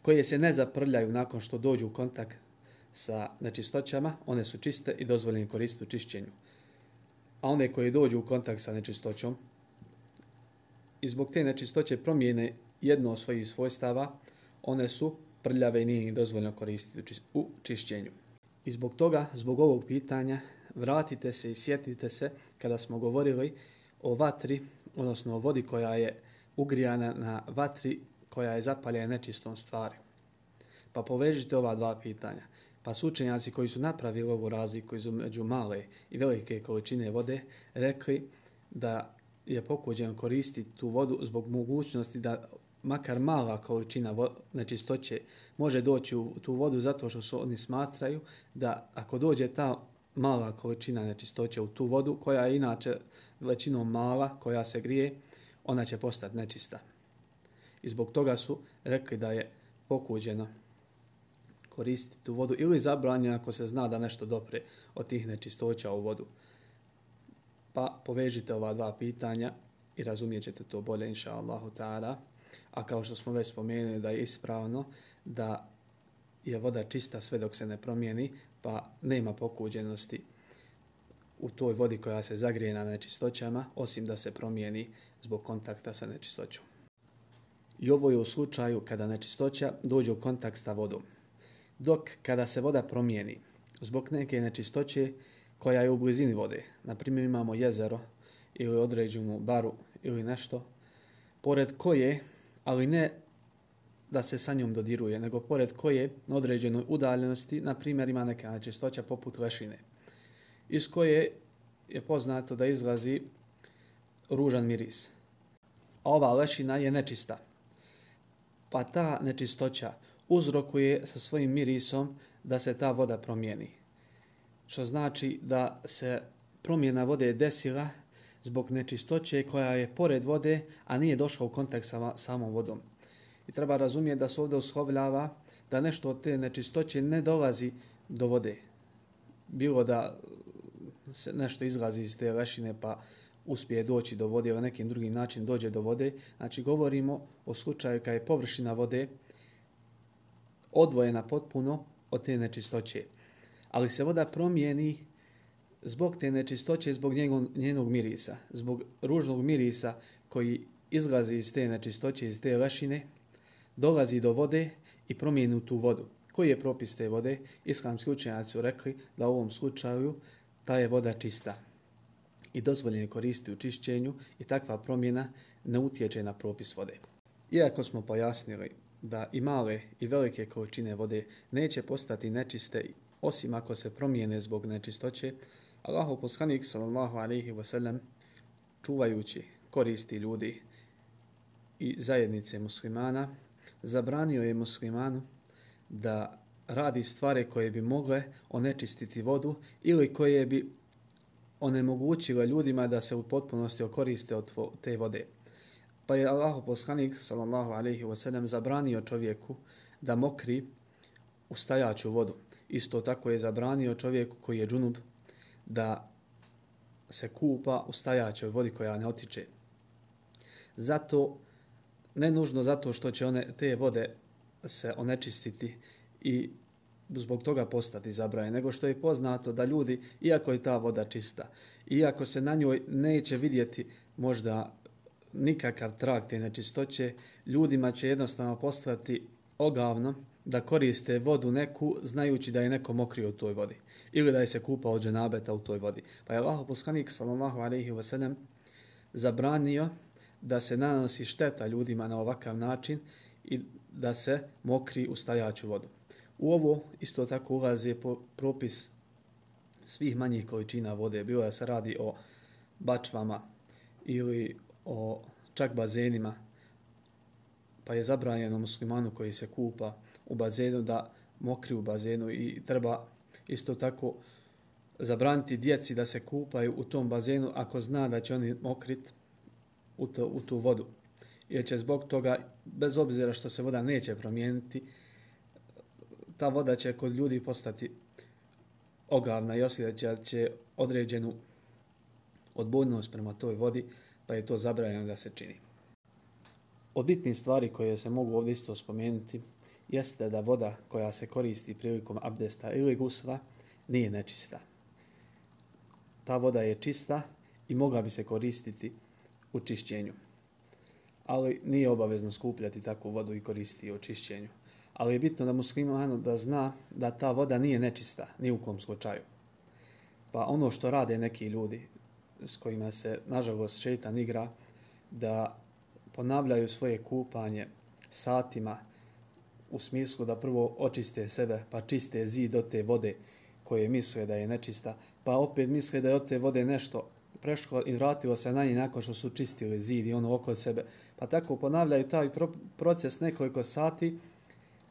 koje se ne zaprljaju nakon što dođu u kontakt sa nečistoćama, one su čiste i dozvoljene koristiti u čišćenju. A one koje dođu u kontakt sa nečistoćom i zbog te nečistoće promijene jedno od svojih svojstava, one su prljave i nije dozvoljeno koristiti u čišćenju. I zbog toga, zbog ovog pitanja, vratite se i sjetite se kada smo govorili o vatri, odnosno o vodi koja je ugrijana na vatri koja je zapaljena nečistom stvari. Pa povežite ova dva pitanja. Pa su učenjaci koji su napravili ovu razliku između male i velike količine vode rekli da je pokuđeno koristiti tu vodu zbog mogućnosti da makar mala količina nečistoće može doći u tu vodu zato što su oni smatraju da ako dođe ta mala količina nečistoće u tu vodu koja je inače većinom mala koja se grije, ona će postati nečista. I zbog toga su rekli da je pokuđeno koristiti tu vodu ili zabranjeno ako se zna da nešto dopre od tih nečistoća u vodu. Pa povežite ova dva pitanja i razumijet ćete to bolje, inša Allahu ta'ala. A kao što smo već spomenuli da je ispravno da je voda čista sve dok se ne promijeni, pa nema pokuđenosti u toj vodi koja se zagrije na nečistoćama, osim da se promijeni zbog kontakta sa nečistoćom. I ovo je u slučaju kada nečistoća dođe u kontakt sa vodom. Dok kada se voda promijeni zbog neke nečistoće koja je u blizini vode, na primjer imamo jezero ili određenu baru ili nešto, pored koje, ali ne da se sa njom dodiruje, nego pored koje na određenoj udaljenosti, na primjer, ima neka nečistoća poput lešine, iz koje je poznato da izlazi ružan miris. A ova lešina je nečista. Pa ta nečistoća uzrokuje sa svojim mirisom da se ta voda promijeni. Što znači da se promjena vode desila zbog nečistoće koja je pored vode, a nije došla u kontakt sa samom vodom. I treba razumjeti da se ovdje ushovljava da nešto od te nečistoće ne dolazi do vode. Bilo da se nešto izlazi iz te lešine pa uspije doći do vode ili nekim drugim način dođe do vode. Znači govorimo o slučaju kada je površina vode odvojena potpuno od te nečistoće. Ali se voda promijeni zbog te nečistoće, zbog njenog, njenog mirisa, zbog ružnog mirisa koji izlazi iz te nečistoće, iz te lešine, dolazi do vode i promijeni tu vodu. Koji je propis te vode? Islamski učenjaci su rekli da u ovom slučaju ta je voda čista i dozvoljene koristi u čišćenju i takva promjena ne utječe na propis vode. Iako smo pojasnili da i male i velike količine vode neće postati nečiste osim ako se promijene zbog nečistoće, Allahu poslanik sallallahu alejhi ve sellem čuvajući koristi ljudi i zajednice muslimana zabranio je muslimanu da radi stvari koje bi mogle onečistiti vodu ili koje bi onemogućile ljudima da se u potpunosti okoriste od te vode. Pa je Allah poslanik sallallahu alaihi ve sellem zabranio čovjeku da mokri u stajaću vodu. Isto tako je zabranio čovjeku koji je džunub da se kupa u stajaćoj vodi koja ne otiče. Zato, ne nužno zato što će one te vode se onečistiti i zbog toga postati zabranjen, nego što je poznato da ljudi, iako je ta voda čista, iako se na njoj neće vidjeti možda nikakav trag te nečistoće, ljudima će jednostavno postati ogavno da koriste vodu neku znajući da je neko mokrio u toj vodi ili da je se kupao od dženabeta u toj vodi. Pa je Allah poslanik sallallahu alejhi ve sellem zabranio da se nanosi šteta ljudima na ovakav način i da se mokri u stajaću vodu. U ovo isto tako ulazi propis svih manjih količina vode, bilo da se radi o bačvama ili o čak bazenima, pa je zabranjeno muslimanu koji se kupa u bazenu da mokri u bazenu i treba isto tako zabraniti djeci da se kupaju u tom bazenu ako zna da će oni mokrit u, to, u tu vodu. Jer će zbog toga, bez obzira što se voda neće promijeniti, ta voda će kod ljudi postati ogavna i osjeća će određenu odbojnost prema toj vodi, pa je to zabranjeno da se čini. Od bitnih stvari koje se mogu ovdje isto spomenuti jeste da voda koja se koristi prilikom abdesta ili gusla nije nečista. Ta voda je čista i mogla bi se koristiti u čišćenju. Ali nije obavezno skupljati takvu vodu i koristiti u čišćenju. Ali je bitno da musliman ono, da zna da ta voda nije nečista, ni u kom slučaju. Pa ono što rade neki ljudi s kojima se, nažalost, šeitan igra, da ponavljaju svoje kupanje satima u smislu da prvo očiste sebe, pa čiste zid od te vode koje misle da je nečista, pa opet misle da je od te vode nešto prešlo i vratilo se na njih nakon što su čistili zid i ono oko sebe. Pa tako ponavljaju taj proces nekoliko sati,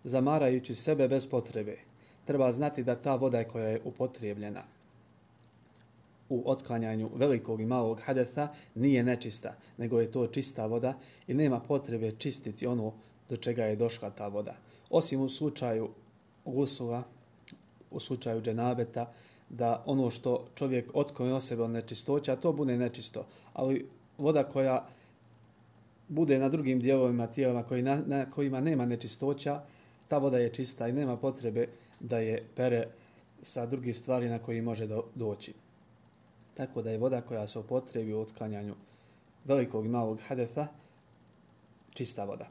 zamarajući sebe bez potrebe. Treba znati da ta voda koja je upotrijebljena u otklanjanju velikog i malog hadetha nije nečista, nego je to čista voda i nema potrebe čistiti ono do čega je došla ta voda. Osim u slučaju gusula, u slučaju dženabeta, da ono što čovjek otkloni o sebe od nečistoća, to bude nečisto. Ali voda koja bude na drugim dijelovima tijela koji na, na kojima nema nečistoća, ta voda je čista i nema potrebe da je pere sa drugih stvari na koji može do, doći. Tako da je voda koja se upotrebi u otklanjanju velikog i malog hadetha čista voda.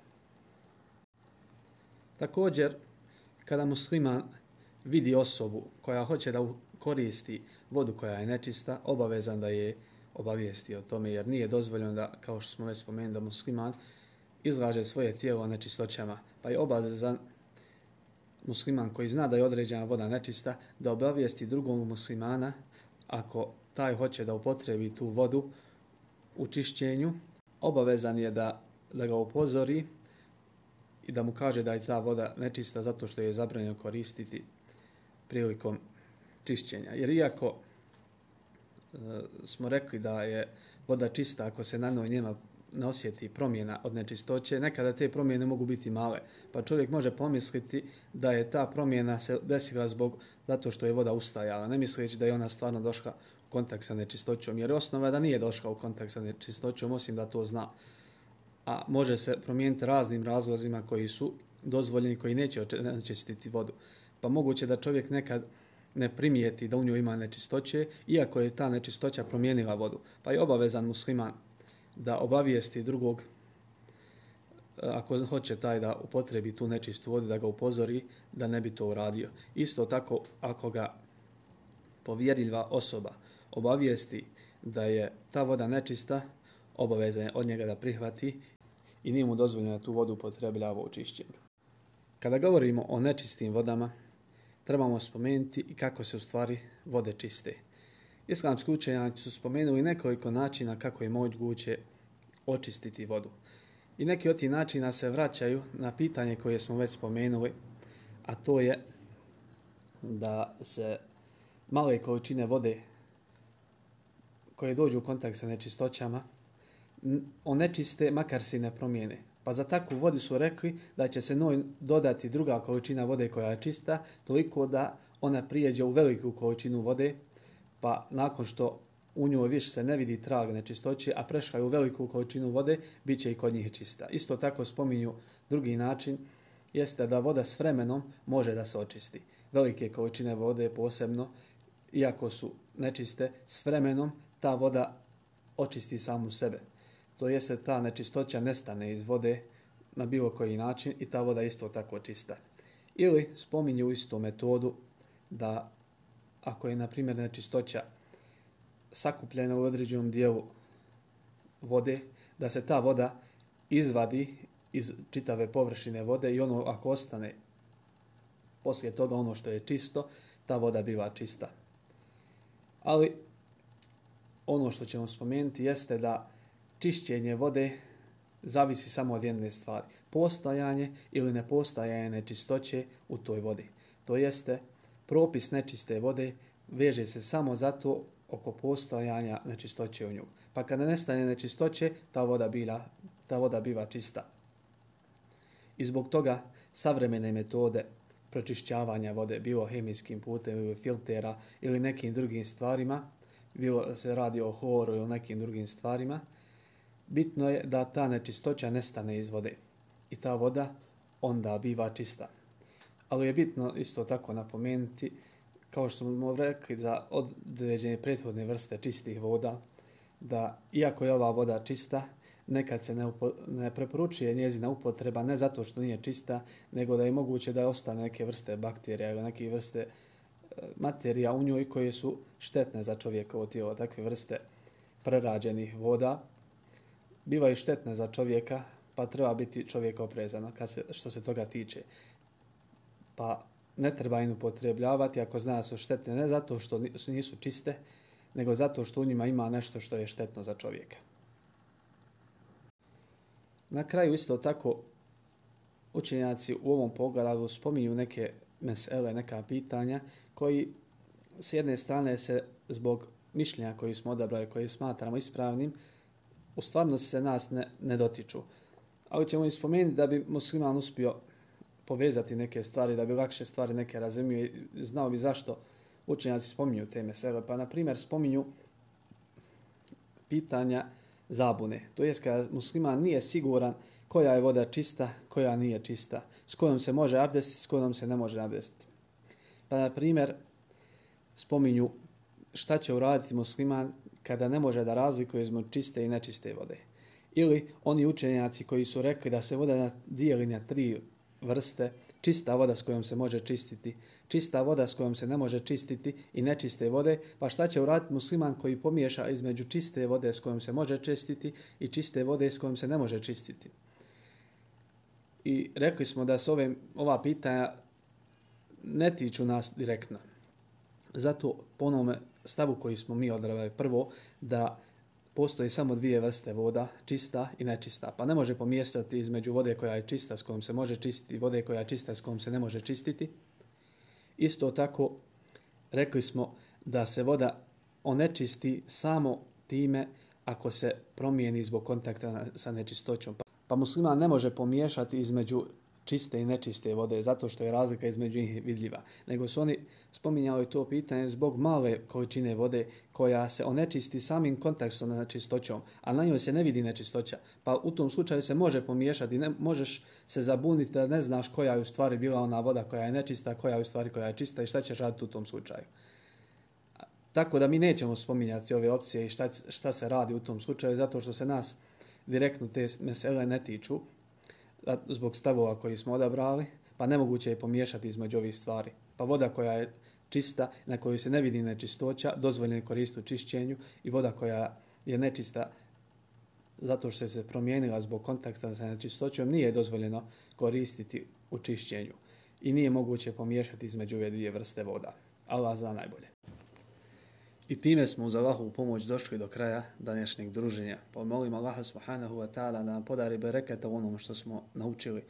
Također, kada musliman vidi osobu koja hoće da koristi vodu koja je nečista, obavezan da je obavijesti o tome, jer nije dozvoljeno da, kao što smo već spomenuli, da musliman izlaže svoje tijelo nečistoćama, pa je obavezan musliman koji zna da je određena voda nečista, da obavijesti drugom muslimana ako taj hoće da upotrebi tu vodu u čišćenju, obavezan je da, da ga upozori i da mu kaže da je ta voda nečista zato što je zabranjeno koristiti prilikom čišćenja. Jer iako e, smo rekli da je voda čista ako se na njoj nema ne osjeti promjena od nečistoće, nekada te promjene mogu biti male. Pa čovjek može pomisliti da je ta promjena se desila zbog zato što je voda ustajala, ne misleći da je ona stvarno došla u kontakt sa nečistoćom. Jer osnova je da nije došla u kontakt sa nečistoćom, osim da to zna. A može se promijeniti raznim razlozima koji su dozvoljeni, koji neće očistiti vodu. Pa moguće da čovjek nekad ne primijeti da u njoj ima nečistoće, iako je ta nečistoća promijenila vodu. Pa je obavezan musliman da obavijesti drugog e, ako hoće taj da upotrebi tu nečistu vodu, da ga upozori da ne bi to uradio. Isto tako, ako ga povjeriljiva osoba obavijesti da je ta voda nečista, obavezan je od njega da prihvati i nije mu dozvoljeno da tu vodu upotrebljava u čišćenju. Kada govorimo o nečistim vodama, trebamo spomenuti i kako se u stvari vode čiste. Islamski učenjaci su spomenuli nekoliko načina kako je moguće očistiti vodu. I neki od tih načina se vraćaju na pitanje koje smo već spomenuli, a to je da se male količine vode koje dođu u kontakt sa nečistoćama onečiste makar se ne promijene. Pa za takvu vodu su rekli da će se noj dodati druga količina vode koja je čista, toliko da ona prijeđe u veliku količinu vode, pa nakon što u njoj više se ne vidi trag nečistoće, a prešla je u veliku količinu vode, bit će i kod njih čista. Isto tako spominju drugi način, jeste da voda s vremenom može da se očisti. Velike količine vode posebno, iako su nečiste, s vremenom ta voda očisti samu sebe. To jeste ta nečistoća nestane iz vode na bilo koji način i ta voda isto tako čista. Ili spominju istu metodu da ako je, na primjer, nečistoća sakupljena u određenom dijelu vode, da se ta voda izvadi iz čitave površine vode i ono ako ostane poslije toga ono što je čisto, ta voda biva čista. Ali ono što ćemo spomenuti jeste da čišćenje vode zavisi samo od jedne stvari. Postojanje ili nepostojanje nečistoće u toj vodi. To jeste, propis nečiste vode veže se samo zato oko postojanja nečistoće u nju. Pa kada nestane nečistoće, ta voda, bila, ta voda biva čista. I zbog toga savremene metode pročišćavanja vode, bilo hemijskim putem ili filtera ili nekim drugim stvarima, bilo se radi o horu ili nekim drugim stvarima, bitno je da ta nečistoća nestane iz vode. I ta voda onda biva čista. Ali je bitno isto tako napomenuti, kao što smo rekli za određene prethodne vrste čistih voda, da iako je ova voda čista, nekad se ne, upo, ne preporučuje njezina upotreba ne zato što nije čista, nego da je moguće da ostane neke vrste bakterija ili neke vrste e, materija u njoj koje su štetne za čovjekovo tijelo, takve vrste prerađenih voda, bivaju štetne za čovjeka, pa treba biti čovjek oprezan kad se, što se toga tiče. Pa ne treba im upotrebljavati ako zna da su štetne ne zato što nisu čiste, nego zato što u njima ima nešto što je štetno za čovjeka. Na kraju isto tako učenjaci u ovom pogledu spominju neke mesele, neka pitanja koji s jedne strane se zbog mišljenja koji smo odabrali, koji smatramo ispravnim, u stvarnosti se nas ne, ne dotiču. Ali ćemo ispomenuti da bi musliman uspio povezati neke stvari, da bi lakše stvari neke razumio i znao bi zašto učenjaci spominju te mesele. Pa, na primjer, spominju pitanja zabune. To je kada musliman nije siguran koja je voda čista, koja nije čista, s kojom se može abdestiti, s kojom se ne može abdestiti. Pa, na primjer, spominju šta će uraditi musliman kada ne može da razlikuje između čiste i nečiste vode. Ili oni učenjaci koji su rekli da se voda dijeli na tri vrste, čista voda s kojom se može čistiti, čista voda s kojom se ne može čistiti i nečiste vode, pa šta će uraditi musliman koji pomiješa između čiste vode s kojom se može čistiti i čiste vode s kojom se ne može čistiti. I rekli smo da se ove, ova pitanja ne tiču nas direktno. Zato po stavu koji smo mi odravali prvo, da postoje samo dvije vrste voda, čista i nečista. Pa ne može pomijestati između vode koja je čista s kojom se može čistiti i vode koja je čista s kojom se ne može čistiti. Isto tako rekli smo da se voda onečisti samo time ako se promijeni zbog kontakta sa nečistoćom. Pa musliman ne može pomiješati između čiste i nečiste vode, zato što je razlika između njih vidljiva. Nego su oni spominjali to pitanje zbog male količine vode koja se onečisti samim kontekstom na čistoćom, a na njoj se ne vidi nečistoća. Pa u tom slučaju se može pomiješati, ne, možeš se zabuniti da ne znaš koja je u stvari bila ona voda koja je nečista, koja je u stvari koja je čista i šta ćeš raditi u tom slučaju. Tako da mi nećemo spominjati ove opcije i šta, šta se radi u tom slučaju, zato što se nas direktno te mesele ne tiču, zbog stavova koji smo odabrali, pa nemoguće je pomiješati između ovih stvari. Pa voda koja je čista, na kojoj se ne vidi nečistoća, dozvoljeno je koristiti u čišćenju i voda koja je nečista zato što se promijenila zbog kontakta sa nečistoćom, nije dozvoljeno koristiti u čišćenju. I nije moguće pomiješati između ove dvije vrste voda. Allah zna najbolje. I time smo uz Allahovu pomoć došli do kraja današnjeg druženja. Pa molim Allaha subhanahu wa ta'ala da nam podari bereketa u onome što smo naučili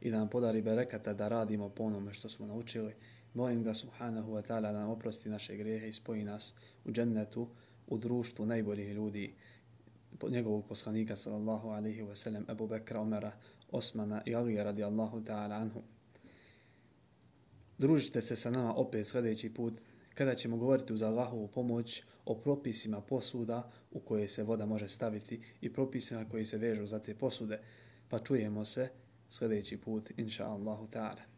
i da nam podari bereketa da radimo po onome što smo naučili. Molim ga subhanahu wa ta'ala da nam oprosti naše grijehe i spoji nas u džennetu, u društvu najboljih ljudi, njegovog poslanika sallallahu alaihi wa sallam, Ebu Bekra, Omera, Osmana i Alija radijallahu ta'ala anhu. Družite se sa nama opet sljedeći put kada ćemo govoriti uz Allahovu pomoć o propisima posuda u koje se voda može staviti i propisima koji se vežu za te posude. Pa čujemo se sljedeći put, inša Allahu ta'ala.